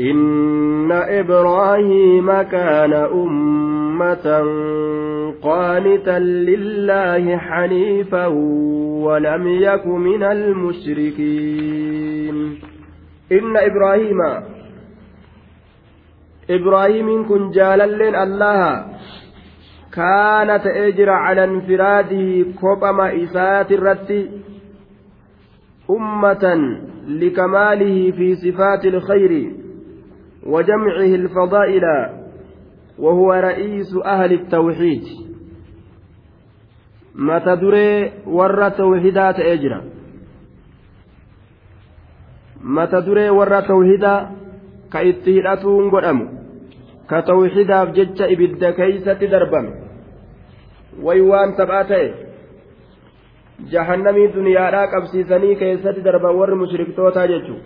inna ibrahima kan ummatan qaanitaan lillaahee xaniifahu wal'amya kumina mn inna ibrahima kun jaalalleen allaha kana ta'ee jira calanfiraaddi koophama isaatiirratti ummataan. لكماله في صفات الخير وجمعه الفضائل وهو رئيس أهل التوحيد متى دري ور توحيدات أجرا متى دري ور توحيدا كإتهيراتون قدام كتوحيدا بجج إبدا كيسة دربا ويوان تبعته jahannamii duniyaadhaa qabsiisanii keessatti darban warri mushriktoota jechuun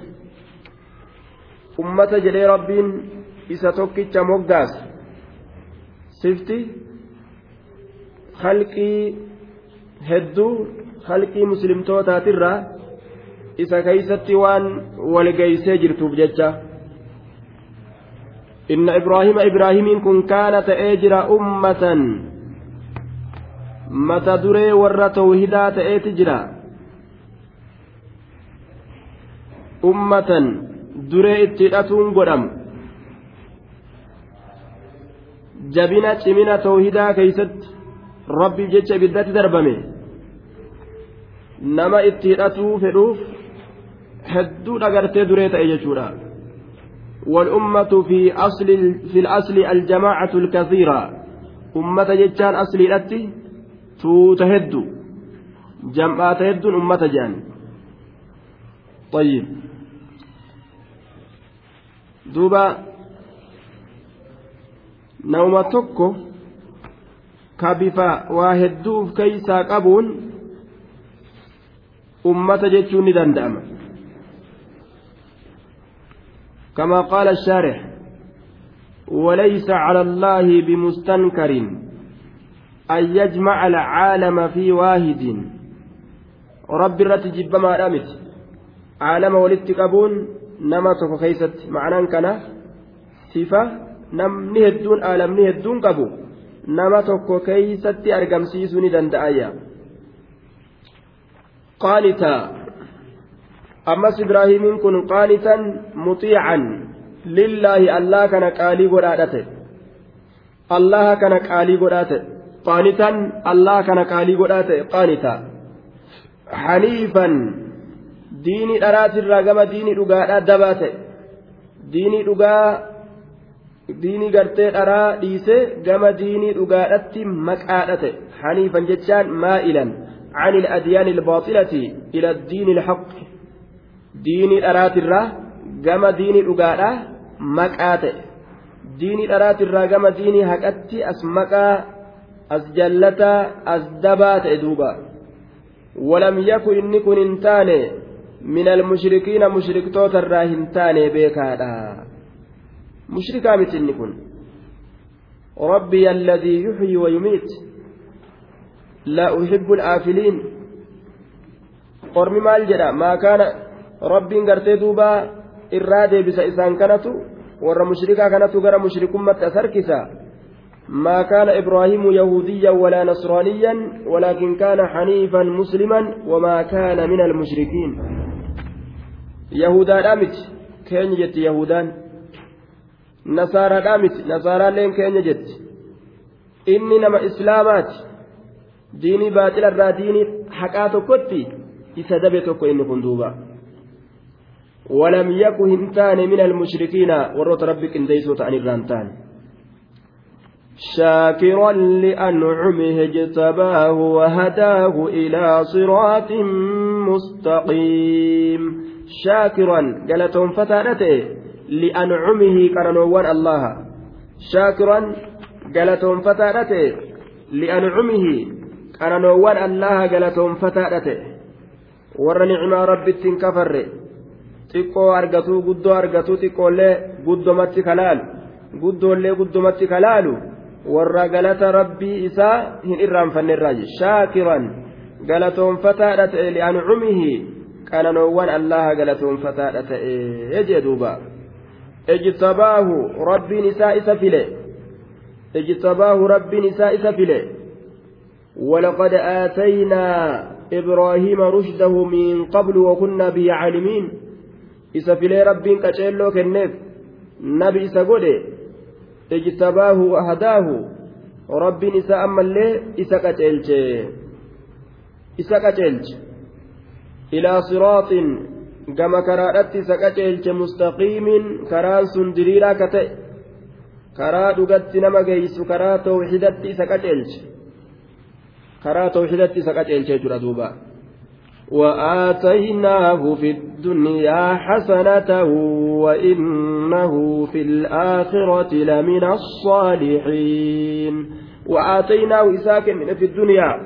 ummata jedhee rabbiin isa tokkicha moggaas sifti halqii hedduu halqii muslimtootaatirra isa keeysatti waan walgeeysee jirtuuf jecha inna ibraahima ibraahimiin kun kaana ta'ee jira ummatan mata duree warra tawhidaa ta'eeti jira ummatan duree itti hidhatuun godham jabina cimina tawhidaa keeysatti rabbiif jecha ibiddatti darbame nama itti hidhatuu fedhuuf hedduu dhagartee duree ta'e jechuudha والأمة في أصل في الأصل الجماعة الكثيرة أمة جتان أصل الأتي tuuta hedduu jam'aata hedduun ummata jedhan طيب duuba nauma tokko ka bifa waa hedduu uf keeysaa qabuun ummata jechuu ni danda'ama كما قال الشارح وليس على الله بمستنكر أن يجمع العالم في واحد رب الرت جب ما رمت عالم ولدت قبون نما تفخيست معنى كان صفة نم نهدون عالم نهدون قبو نما تفخيست أرقم سيسوني دندأيا قانتا ammas ibraahimiin kun qaanitan mutiican lillaahi allah kana qaalii godhaadha ta'e allaha kana qaalii godhaa ta'e qaanitaan allah kana qaalii godhaate qaanitaa xaniifan diini dharaatirraa gama diini dhugaadhaa dabaate diini dhugaa diini gartee dharaa dhiisee gama diinii dhugaadhaatti maqaadhaate xaniifan jechaan maayilan ani adiyaanil boosilatii diini dharaatirraa gama diini dhugaadhaa maqaate diini dharaatirraa gama diinii haqatti as maqaa. as jallataa as dabaa ta'e duuba walam yaku inni kun hin taane min almushrikiina mushriktoota hin taane beekaadha mushrikaa miti inni kun rabbii alladii yuxyii wayumiit la uhibbu alaafiliin ormi maal jedha maa kaana rabbiin gartee duuba irraa deebisa isaan kanatu warra mushrikaa kanatu gara mushrikummatti as harkisa ما كان إبراهيم يهوديا ولا نصرانيا ولكن كان حنيفا مسلما وما كان من المشركين يهودا أمت كين جت يهودان نصارى أمت نصارى لين كين جت إني إسلامات ديني باطل الرا حكاتو حقاتو كتي إسدبتك إني كندوبا ولم يكن هنتان من المشركين ورد ربك إن ديسوت عن الرانتان شاكرا لأنعمه اجتباه وهداه إلى صراط مستقيم شاكرا قالتهم فتانته لأنعمه كرنوان الله شاكرا قالتهم فتانته لأنعمه كرنوان الله قالتهم فتانته ور نعمة رب كفر xiqqoo argatuu قدو argatuu xiqqoollee قدو لي قدو guddomatti kalaalu warra galata rabbii isaa hin irraanfannerraa jedhe shaakiran galatoonfataadha ta'e li'ancumihi qananoowwan allaha galatoonfataadha ta'e jee duuba ijtabaahu rabbiin isaa isa file ijtabaahu rabbiin isaa isa file ولقد آتينا إبراهيم رشده من قبل وكنا به عالمين إسا فيلي ربين كتشيلو كنف نبي إسا قولي ijtabaahu wahadaahu rabbiin isaa ammallee isa qaceelche isa qaceelche ilaa siraaxin gama karaadhatti isa qaceelche mustaqiimiin karaan sun diriiraa ka ta'e karaa dhugatti nama geeysu karaa tawxidatti isa qaceelche karaa tawxidatti isa qaceelche jechuudha duubaa وآتيناه في الدنيا حسنة وإنه في الآخرة لمن الصالحين وآتيناه إساك في الدنيا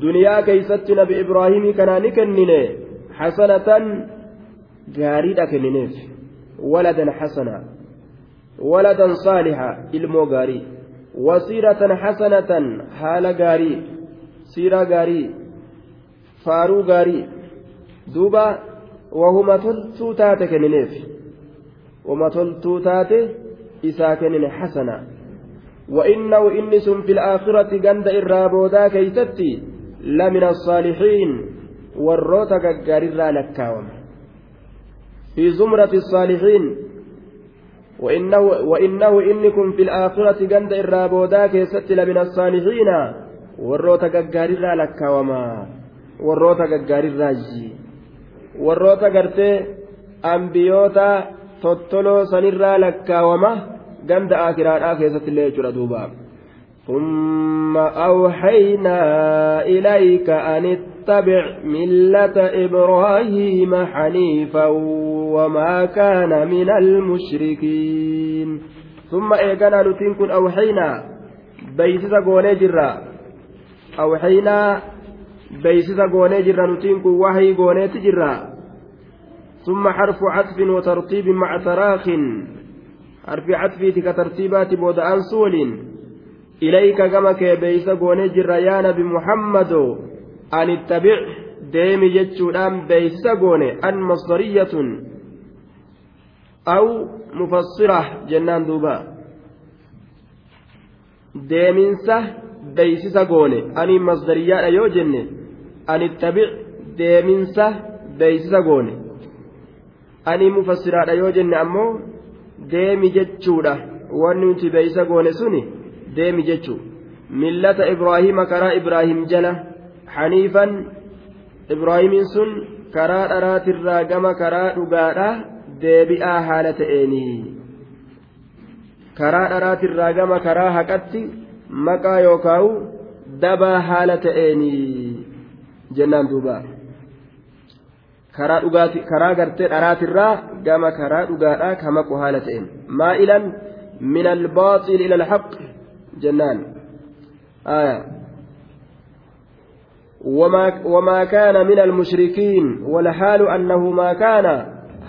دنيا ستنا بإبراهيم كناني نيني حسنة جاريدا كننيف ولدا حسنا ولدا صالحا إلمو غاري وسيرة حسنة حال غاري سيرة غاري faaruu gaarii duuba wahuma toltuu taate kennineef wahuma toltuu taate isaa kennine hasanaa وإنه إنس في الآخرة جند الرابودا كيستي لمن الصالحين والروتا كجاريرا لكاوم في زمرة الصالحين وإنه وإنه إنكم في الآخرة جند الرابودا كيستي لمن الصالحين والروتا كجاريرا لكاوما warroota gaggaariirraaji warroota gartee ambiiyoota tol-toloo sanirra lakkaawama ganda kiraadhaa keessatti leenjirra duuba ma. ma. ilayka illaa hiikkaa ani tabbic miillata eebrowaahima xaniifa wama kaana minal mushrikin. summa eegala lutiin kun awuxeena baysisa goonee jirra awuxeena. beeysisa goonee jirra nutiin kun wahii gooneetti jirra ثم حرف عطف وترتيب مع تراخ حرف عطفيتي كترتيبات بود أنسول إليك كما كيبيس قوني جريان بمحمد أن اتبع ديم جتشولان بيس قوني أن مصدرية أو مفسرة جنان دوبا deeminsa beeysisa goone ani masdariyaadha yoo jenne ani tabic deeminsa beeysisa goone ani mufassiraadha yoo jenne ammoo deemi jechuudha wanni nuti beeysisa goone suni deemi jechuu millata ibraahiima karaa ibraahim jala xaniifan ibraahiimiin sun karaa dharaatirraa gama karaa dhugaadha deebi'aa haala ta'eeni karaa dharaatirraa gama karaa haqatti maqaa yookaawu dabaa haala ta'eeni. jennaan duuba karaa dhugaati karaa gartee dharaatirraa gama karaa dhugaadhaa ka maqu haala ta'een maa'ilan min albaaxil ila alhaq jennaan aya وما كان من المشركين والحال أنه ما كان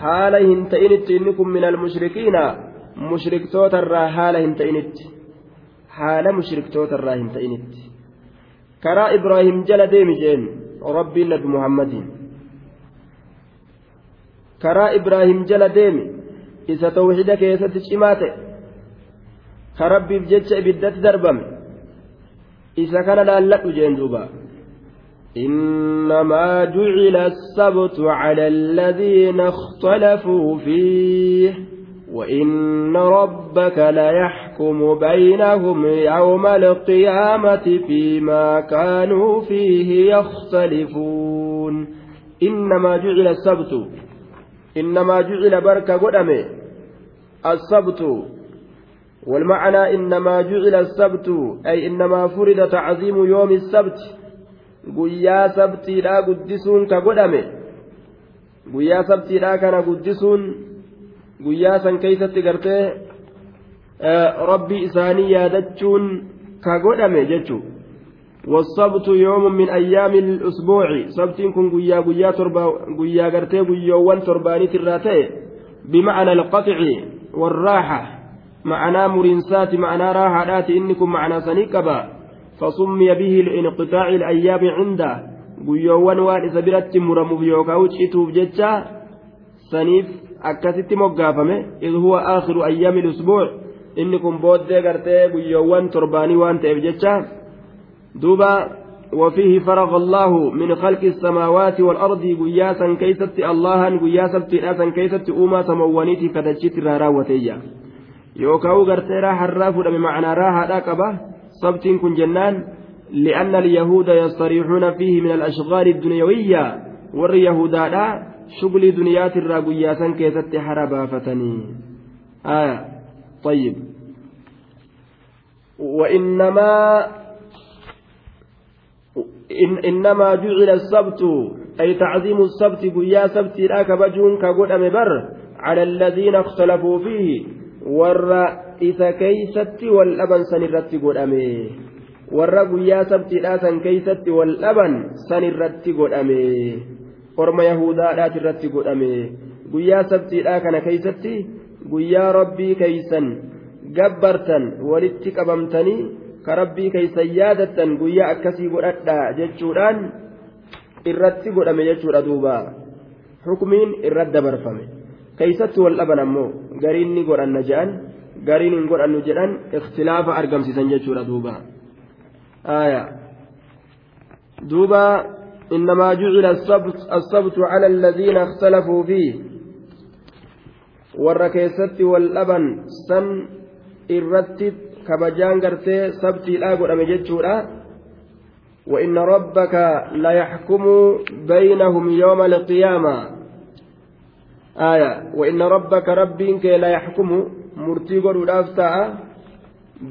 حالهن تئنت إنكم من المشركين مشرك توتر حالهن تئنت حال مشرك توتر هن تئنت كرا إبراهيم جل ديمجين rabbii nabi muhammadiin karaa ibraahim jala deemi isa tawxiida keessatti cimaa ta'e ka rabbiif jecha ibiddatti darbame isa kana laalladhu jeen duuba إنما جعل السبت على الذين اختلفوا فيه وإن ربك ليحكم يحكم بينهم يوم القيامة فيما كانوا فيه يختلفون إنما جعل السبت إنما جعل بركة قدمه السبت والمعنى إنما جعل السبت أي إنما فرض تعظيم يوم السبت guyyaa sabtiidhaa لا قدسون godhame guyyaa sabtiidhaa لا كان قدسون san keeysatti gartee rabbii isaanii yaadachuun ka godhame jechuudha. والصبت يوم من أيام الأسبوع صبتين كن قيا قيا تربا قيا قرتي قيوان ترباني تراتي بمعنى القطع والراحة معنى مرنسات معنى راحة آتي إنكم معنى سنيكبا فسمي به الانقطاع الأيام عنده قيوان وارث برت مرمو يوكاوش إتوب جتشا سنيف أكاسيتي مقافمة إذ هو آخر أيام الأسبوع inni kun booddee gartee guyyoowwan torbaanii waan ta'eef jecha duuba وفيه فرغ الله من خلق السماوات والأرض قياسا كيست الله قياسا تئاسا كيست أوما سموانيتي كتجت رارا وتيجا يوكاو غرتيرا حراف بمعنى راها راكبة صبت كن جنان لأن اليهود يصريحون فيه من الأشغال الدنيوية واليهودا شغل دنيات الرا قياسا كيست حربا فتني آية طيب وإنما إن إنما جعل السبت أي تعظيم السبت قيا سبت لا كبجون كقول بر على الذين اختلفوا فيه ور إذا كيست واللبن سنرت قول أمي ور قيا سبت لا سنكيست واللبن سنرت قول أمي ورم يهودا لا ترت قول أمي قيا سبت لا كان كيستي guyyaa rabbii keeysan gabbartan walitti qabamtanii ka rabbii keeysan yaadattan guyyaa akkasii godhadhaa jechuudhaan irratti godhame jechuudha duuba hukumiin irratti dabarfame keeysatti wal dhaban ammoo gariin ni godhanna jedhan gariin hin godhannu jedhan ikhtilaafa argamsiisan jechuudha duuba aya duuba innamaa jucila asabtu cala aladiina ikhtalafuu fiih warra keessatti wal dhaban san irratti kabajaan gartee sabtiidhaa godhame jechuudha وإن ربك ليحكم بينهم يوم القيامة آية وإن ربك ربك ليحكم مرتي قرود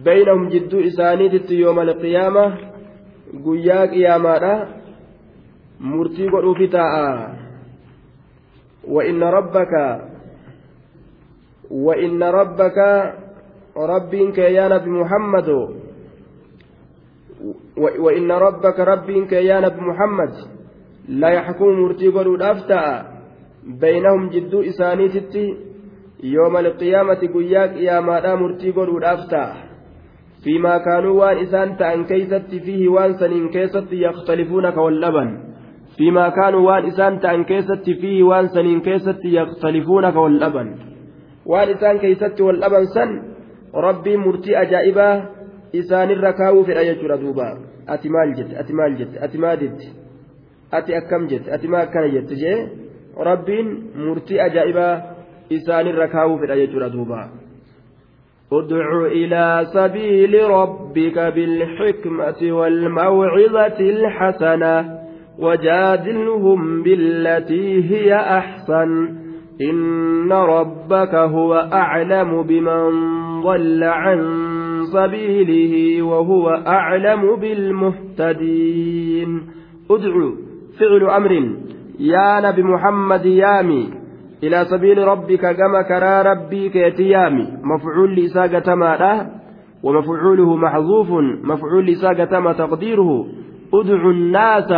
بينهم جد إسانيدت يوم القيامة قياك يا مالا مرتي قرود وإن ربك وإن ربك ربك يا بمحمد وإن ربك ربك يا نبي لا يحكم مرتي قولوا بينهم جدو إساني ستي يوم القيامة قياك يا مادا مرتي قولوا فيما كانوا وان إسان تأن كيست فيه وان سنين كيست يختلفون كواللبن فيما كانوا وان إسان تأن كيست فيه وان سنين كيست يختلفون كواللبن waan isaan keeysatti wal dhaban san rabbiin murtii ajaa'ibaa isaanirra kaawuu fedha jechuudha duuba ati maal jette ati maal jette ati maa didde ati akkam jette ati maa akkana jette jee rabbiin murtii ajaa'ibaa isaanirra kaawuu fedha jechuudha duuba ادع إلى سبيل ربك بالحكمة والموعظة الحسنة وجادلهم بالتي هي أحسن إن ربك هو أعلم بمن ضل عن سبيله وهو أعلم بالمهتدين ادعو فعل أمر يا نبي محمد يامي إلى سبيل ربك كما كرى ربك يتيامي مفعول لساقة ما ومفعوله محذوف مفعول لساقة ما تقديره ادعو الناس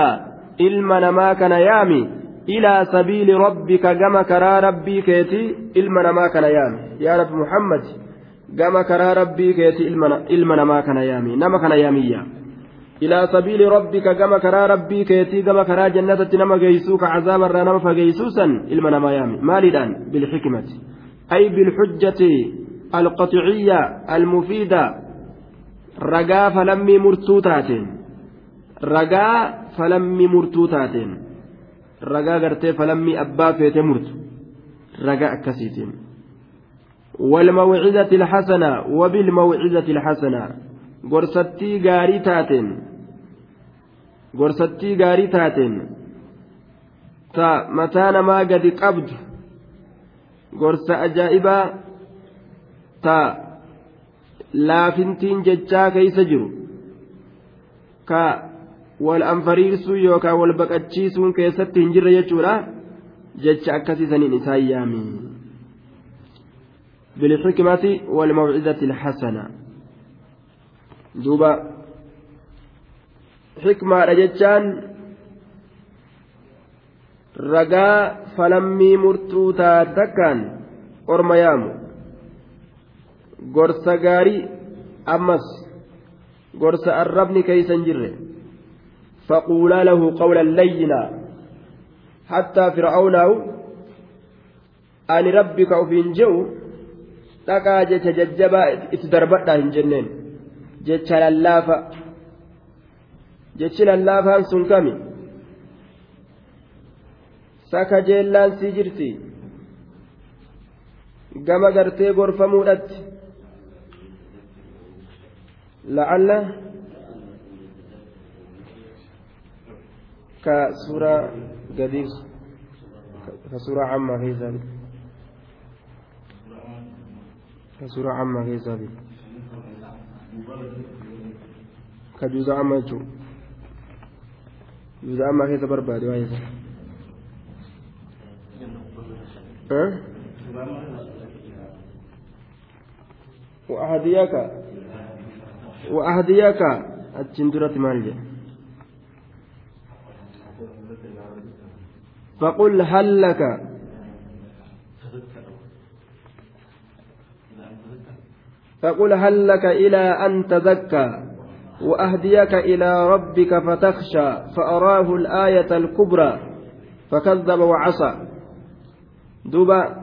إلما ما كان يامي إلى سبيل ربك كما كرى ربي كيتي إلما ما كان يامي يا رب محمد كما كرى ربي كيتي إلما ما كان يامي نما كان يامي يا إلى سبيل ربك كما كرى ربي كيتي كما كرى جنة نما جيسوك عذاب الرنم فجيسوسا إلما ما يامي مالدا بالحكمة أي بالحجة القطعية المفيدة رجاء فلم مرتوتات رجاء فلم مرتوتات ragaa gartee falammii abbaa feete murtu ragaa akkasiitiin والموعظة الحسنة وبالموعظة الحسنة gorsattii gaarii taateen gorsattii gaarii taateen ta mataa namaa gadi qabdu gorsa ajaa'ibaa ta laafintiin jechaa keeysa jiru ka wal anfariirsuu yookaan wal baqachiisuun keessatti hin jirre jechuudha jecha akkasii isaa isaan yaami bilxikmati wal mawcizati lxasana duuba xikmaadha jechaan ragaa falammii murtuu taate takkaan orma yaamu gorsa gaarii ammas gorsa arrabni keeysa hin jirre فقولا له قولا لينا حتى فرعون أن ربك أفين جو dhaqaa jecha jajjabaa itti darbadha hin jenneen jecha lallaafa jechi lallaafaan sun kami saka jeellaan sii jirti gama gartee gorfamuudhatti la'alla ka suuraa gadiis ka suuraa ammaa keessaa bitu ka suuraa ammaa keessaa bitu ka juuza amma jechuun juuza ammaa keessa barbaade waa isa وأهديك وأهديك أتشندرة مالجأ فقل هل لك فقل هل لك إلى أن تزكى وأهديك إلى ربك فتخشى فأراه الآية الكبرى فكذب وعصى دبا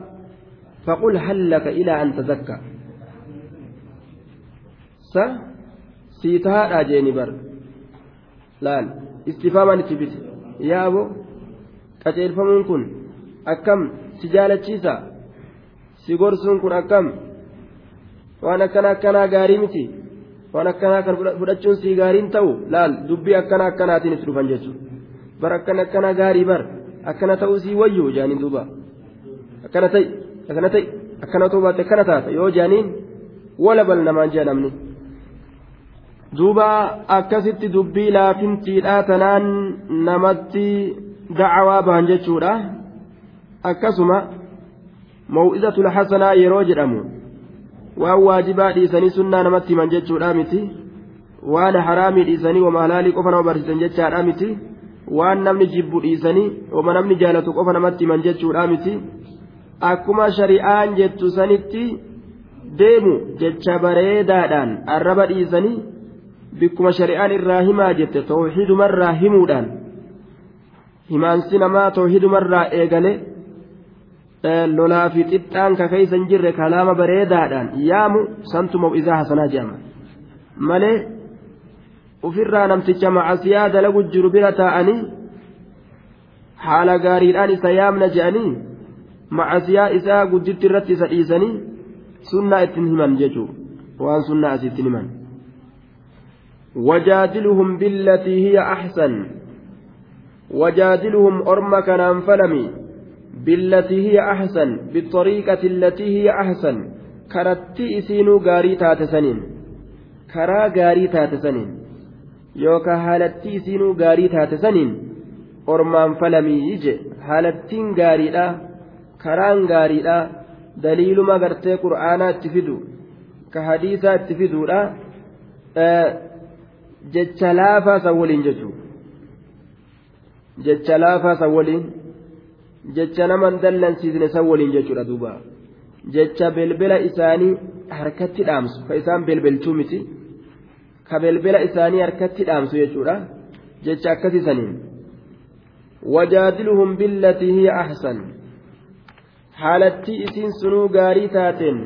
فقل هل لك إلى أن تزكى س سيتها جيني بر لا استفهاما تبت يا أبو qaceelfamuun kun akkam si jaalachiisa si gorsuun kun akkam waan akkana akkanaa gaarii miti waan akkanaa kan fudhachuun sii gaariin ta'u laal dubbii akkana akkanaatiin itti dhufan jechuudha bar akkana gaarii bar akkana ta'uu sii wayyu jaaniin duuba akkana ta'i akkana ta'i akkana akkana taata yoo jaaniin wala bal namaan duuba akkasitti dubbii laafintiidhaa tanaan namatti dacawaa bahan jechuudha akkasuma maw'izatul hasanaa yeroo jedhamu waan waajibaa dhiisanii sunnaa namatti himan jechuudha miti waan haraamii dhiisanii wama halaalii qofa nama barsiisan jechaadha miti waan namni jibbu dhiisanii wama namni jaalatu qofa namatti himan jechuudha miti akkuma shari'aan jettu sanitti deemu jecha bareedaadhaan arraba dhiisanii bikkuma shari'aan irraa himaa jette tawxiidumarraa himuudhaan himaansi namaa toohidumarraa eegale lolaa fi xixxaan ka jirre kalaama bareedaadhaan yaamu santu maw'izaa hasanaa jedhama malee ufirraa namticha macasiyaa dalagu jiru bira taa'anii haala gaariidhaan isa yaamna je'anii macasiyaa isaa gudditti irratti isa dhiisanii sunnaa ittiin himan jechuudha waan sunnaa asitti himan. وجادلهم بالتي هي أحسن wajaajiluun orma kanaan falamii billatihii yaa ahsan bittorii qatillatihii yaa ahsan karaa gaarii taate taatasanii yookaan haalattii isiinuu gaarii taate saniin ormaan falamii yi haalattiin gaarii karaan gaarii daa dhaliiluuma gartee qura'aanaa itti fiduudhaan ka hadiisaa itti fiduudhaan jecha laafaa laafaas waliin jettu. jecha laafaa san waliin jecha naman dallansiisne san waliin jechuudha duuba jecha belbela isaanii harkatti dhaamsu ka isaan belbelchuu miti ka belbela isaanii harkatti dhaamsu jechuudha jecha akkasii saniin wajaadiluhum billatii hiya ahsan haalattii isiin sunuu gaarii taateen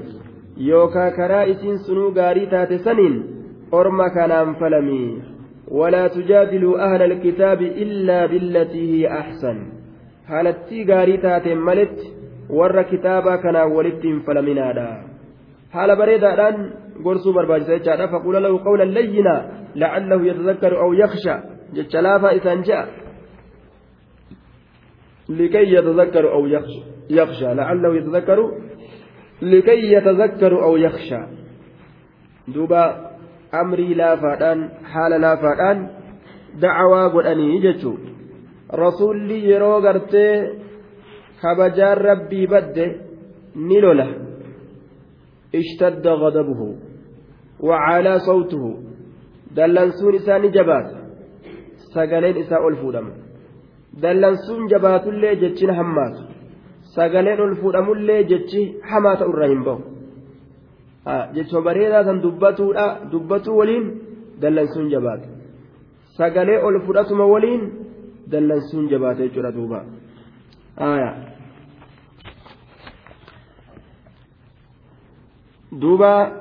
yookaa karaa isiin sunuu gaarii taate saniin orma kanaan falamii ولا تجادلوا أهل الكتاب إلا بالتي هي أحسن حالتي غاري تاتي ملت ور كتابا كان ولدت فلمنادا حال بريدان gorsuu barbaachisa jechaadha faquula lahu qawlan layyina lacallahu yatazakkaru aw yaksha jecha laafaa isaan je'a likay yatazakkaru aw yaksha lacallahu yatazakkaru likay yatazakkaru aw yaksha duuba amrii laafaadhaan haala laafaadhaan dacawaa godhanii jechuu rasuulli yeroo gartee kabajaan rabbii badde ni lola ishtadda gadabuhu wacaalaa sawtuhu dallansuun isaa ni jabaata sagaleen isaa ol fuudhama dallansuun jabaatullee jechin hammaatu sagaleen ol fuudhamullee jechi hamaa ta'urra hin jecha bareedaa san dubbatuu waliin dallansuun jabaate sagalee ol fudhatuma waliin dallansuun jabaate jechuudha duuba duuba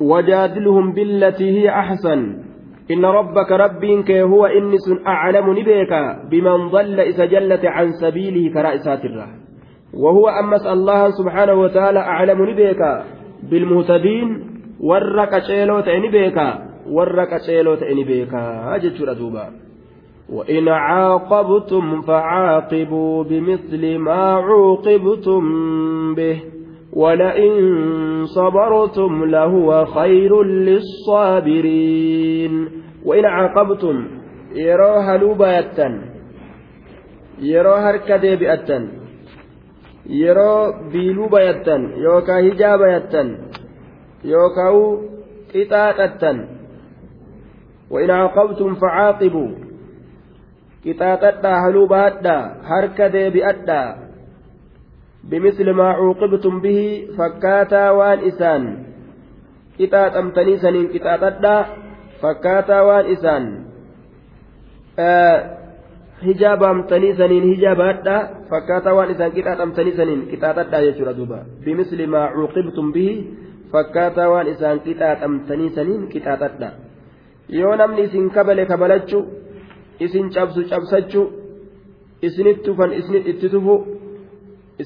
wajaadiluhum billatii hiya axsan إن ربك ربك هو إنس أعلم نبيك بمن ضل إذا جلت عن سبيله كرأسات الله وهو أمس الله سبحانه وتعالى أعلم نبيك bilmuhtadiin warra qaceeloo ta'e بيكا beekaa warra qaceeloo ta'e ni beekaa jechuudha duuba وإن عاقبتم فعاقبوا بمثل ما عوقبتم به ولئن صبرتم لهو خير للصابرين وإن عاقبتم يروها هلوبا يتن يرى هركدي بأتن yeroo biiluu bayattan yookaan hijaa bayattan yookaan qixaaxattan وإن عاقبتم فعاقبوا قطاطا هلو بادا هركا ديبئدا بمثل ما عوقبتم به فكاتا وان إسان قطاطم تنيسن قطاطا فكاتا وان إسان آه hijaabamtanii saniin hijaabadha fakkaataa waan isaan qixaaxamtanii saniin qixaaxadha jechuudha duuba bimisli maa cuuqibtum bihi fakkaataa waan isaan qixaaxamtanii saniin qixaaxadha yoo namni isin kabale kabalachu isin cabsu cabsachuu isinitti tufan isin itti tufu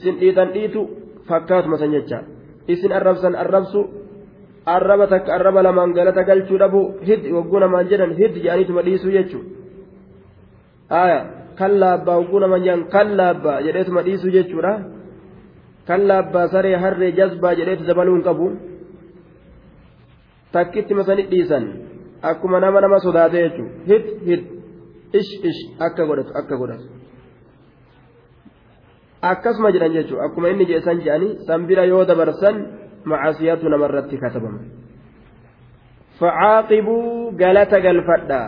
isin dhiitan dhiitu fakkaatuma san jecha isin arrabsan arrabsu arraba takka arraba lamaan galata galchuu dhabu hiddi wagguu namaan jedhan hiddi jedhaniituma dhiisuu jechuudha. aayaa kan laabbaa hogguu nama jaan kan laabbaa jedheetuma dhiisuu jechuudha kan laabbaa saree harree jazbaa jedheetu dabaluu hin qabu takkitti masanii dhiisan akkuma nama nama sodaate jechuudha hit hit ish ish akka godhatu akka godhatu. akkasuma jedhan akkuma inni jedhesan san bira yoo dabarsan macasiyatu namarratti katabama. facaaqibuu galata galfada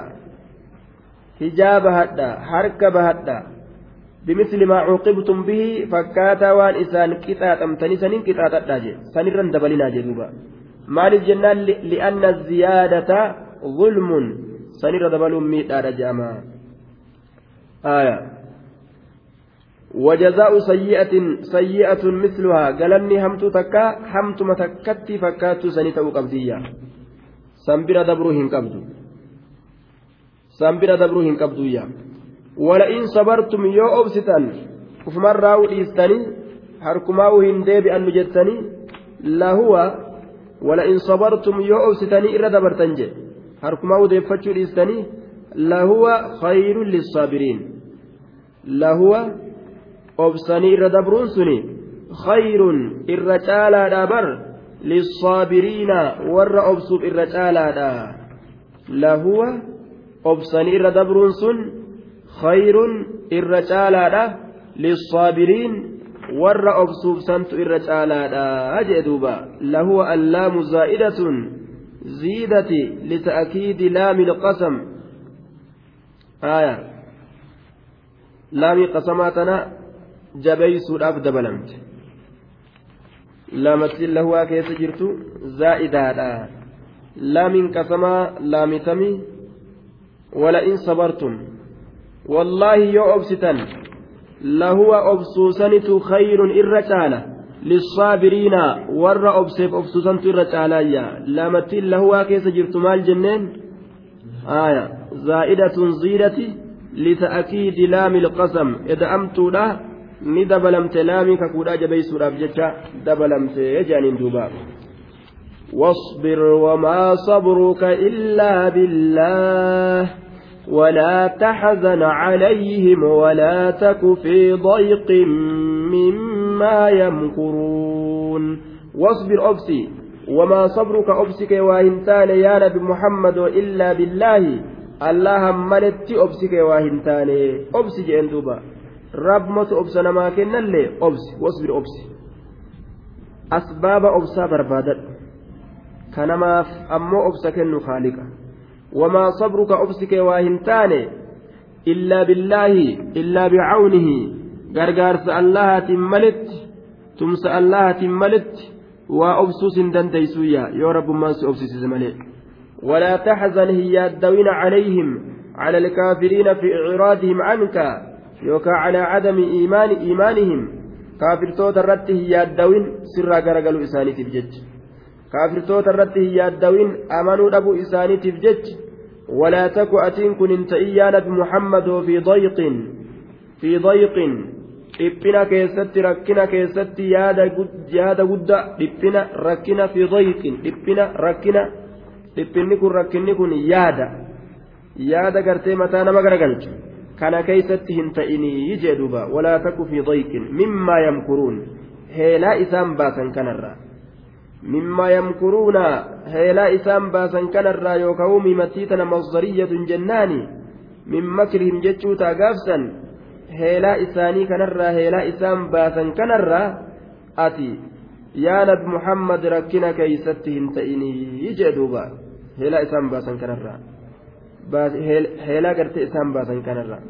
hijaa bahadha harka bahadha bimisli maa cuuqibtum bihi fakkaataa waan isaan qixaaxamtanii saniin qixaaxadhaa jee sanirran dabalinaa jee duuba maaliif jennaan li'anna ziyaadata zulmun sanirra dabaluun miidhaadha je'ama وجزاء سيئة سيئة مثلها قالني همت تكا همت متكتي فكاتو سنتا وقبدية سنبرا دبروهن قبدو san bira dabruu hin qabduyya wala'iin sabartum yoo obsitan ufumarraa u dhiistanii harkumaa u hin deebi'annu jettanii lahuwa wala'iin sabartum yoo obsitanii irra dabartan jedhe harkumaa u deeffachuu dhiistanii lahuwa khayrun lissaabiriin lahuwa obsanii irra dabruun suni khayrun irra caalaadha bar lissaabiriina warra obsuuf irra caalaadha lahuwa obsanii irra dabruun sun khayrun irra caalaadha lissaabiriin warra obsuubsantu irra caalaadha jee duuba lahuwa allaamu zaa'idatun ziidati lita'kiidi laami lqasam aya laami qasamaa tana jabeeysuudhaaf dabalamte lamattiin lahuwaa keessa jirtu zaa'idaadha laamin qasamaa laamitami ولئن صبرتم والله يو أبسطا لهو أبسوسنت خير إرتالا للصابرين ور أبسف أبسوسنت إرتالايا لامت لهو كيس جرت مال جنين آية زائدة زيدة لتأكيد لام القسم إذا أمت له ni dabalamte laamiin kakuudhaa jabeessuudhaaf jecha dabalamte jaaniin واصبر وما صبرك إلا بالله ولا تحزن عليهم ولا تك في ضيق مما يمكرون واصبر أبسي وما صبرك أبسك واهنتان يا نبي محمد إلا بالله اللهم ملت أبسك واهنتان أبسي جندوبا رب مت أبس نما كنا اللي أبسي واصبر أبسي أسباب أبسا بربادت kanamaaf ammoo obsa kennu haaliqa wamaa sabruka obsi kee waa hin taane illaa billaahi illaa bicawnihi gargaarsa allahaatiin malitti tumsa allahaatiin malitti waa obsuus hin dandeeysuyya yoo rabbummaan si obsisise malee walaa taxzan hin yaaddawina calayhim cala alkaafiriina fi icraadihim canka yookaa calaa cadami iimaani iimaanihim kaafirtoota irratti hin yaaddawin sirraa garagalu isaaniitiif jecha kaafirtoota irratti hin yaaddawin amanuu dhabuu isaaniitiif jechi walaa taku atiin kun hin ta'in yaanad muhammadoo fi dayqin fi dhiphina keessatti rakkina keessatti yaada guddaa dhiphina rakkina fi dayqin dhiphina rakkina dhiphinni kun rakkinni kun yaada yaada gartee mataa nama garagalcha kana keeysatti hin ta'inii jee duuba walaa taku fi dayqin mimmaa yamkuruun heelaa isaan baasan kanarra. mimmaa yamkuruuna heelaa isaan baasan kanarraa yookaan miimattii tana masdariyyatun jennaani min makrihim jechuu taa gaafsan heelaa isaanii kanarraa heelaa isaan baasan kanarraa ati yaa nabi muhammad rakkina keeysatti hin ta'inii jee duuba heelaa isaan baasan kanarraa heelaa gartee isaan baasan kanarraa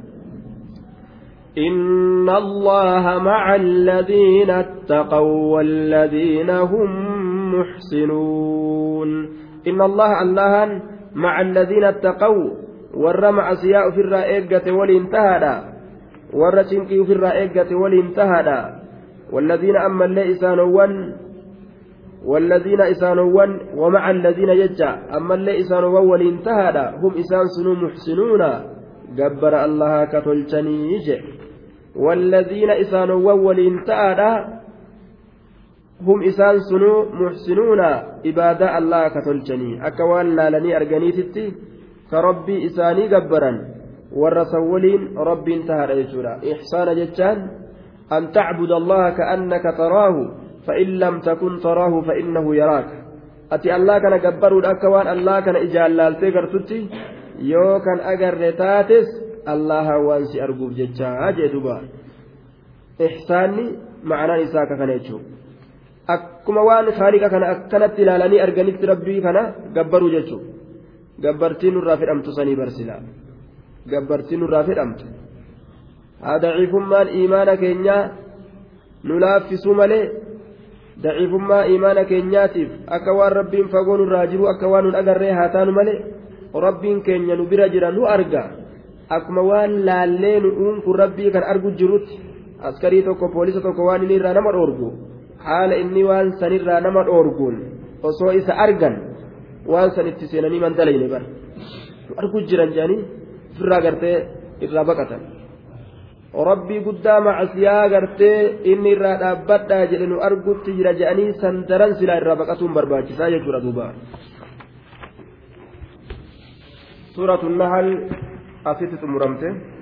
إن الله مع الذين اتقوا والذين هم محسنون إن الله الله مع الذين اتقوا ور أسياء في الرائقة والانتهى ور شنكي في الرائقة والانتهى والذين أما اللي والذين إسانوان ومع الذين يجع أما اللي إسانوان والانتهى هم إسان سنو محسنون جبر الله كتلتني يجي والذين إسانوان والانتهى hum isaan sunuu muxsinuuna ibaadaa allaha ka tolchanii akka waan laalanii arganiititti ka rabbii isaanii gabbaran warra san waliin rabbiin tahaadha jechuudha ixsaana jechaan an tacbuda allaha kaannaka taraahu فإن لم تكن تراه فإنه يراك أتي الله كان جبرود أكوان الله كان إجال لالتي قرتتي يو كان أجر تاتس الله وانسي أرجوب جتشا أجدوبا إحساني معنى إساك كان يشوف akkuma waan faarika kana akkanatti ilaalanii arganitti rabbii kana gabbaru jechuudha gabbartiin nurraa fedhamtu sanii gabbartiin nurraa fedhamtu haa daciifummaan imaana keenyaa nu laaffisuu malee daciifummaa imaana keenyaatiif akka waan rabbiin fagoo nurraa jiru akka waan nun agarree haa taanu malee rabbiin keenya nu bira jira nu arga akkuma waan laallee nu dhuunfu rabbii kan argu jirutti askarii tokko poolisa tokko waan inni irraa nama dhoorgu. haala inni waan sanirraa nama dhoorguun osoo isa argan waan san itti seenanii mandalayne bar nu argu jiran je'anii ofirraa gartee irra baqatan rabbii guddaa macasiyaa gartee inni irraa dhaabbadhaa jedhe nu argutti jira jedhanii san daran silaa irraa baqatuun barbaachisaa jechuudha duuba suuratu nahal asitti xumuramte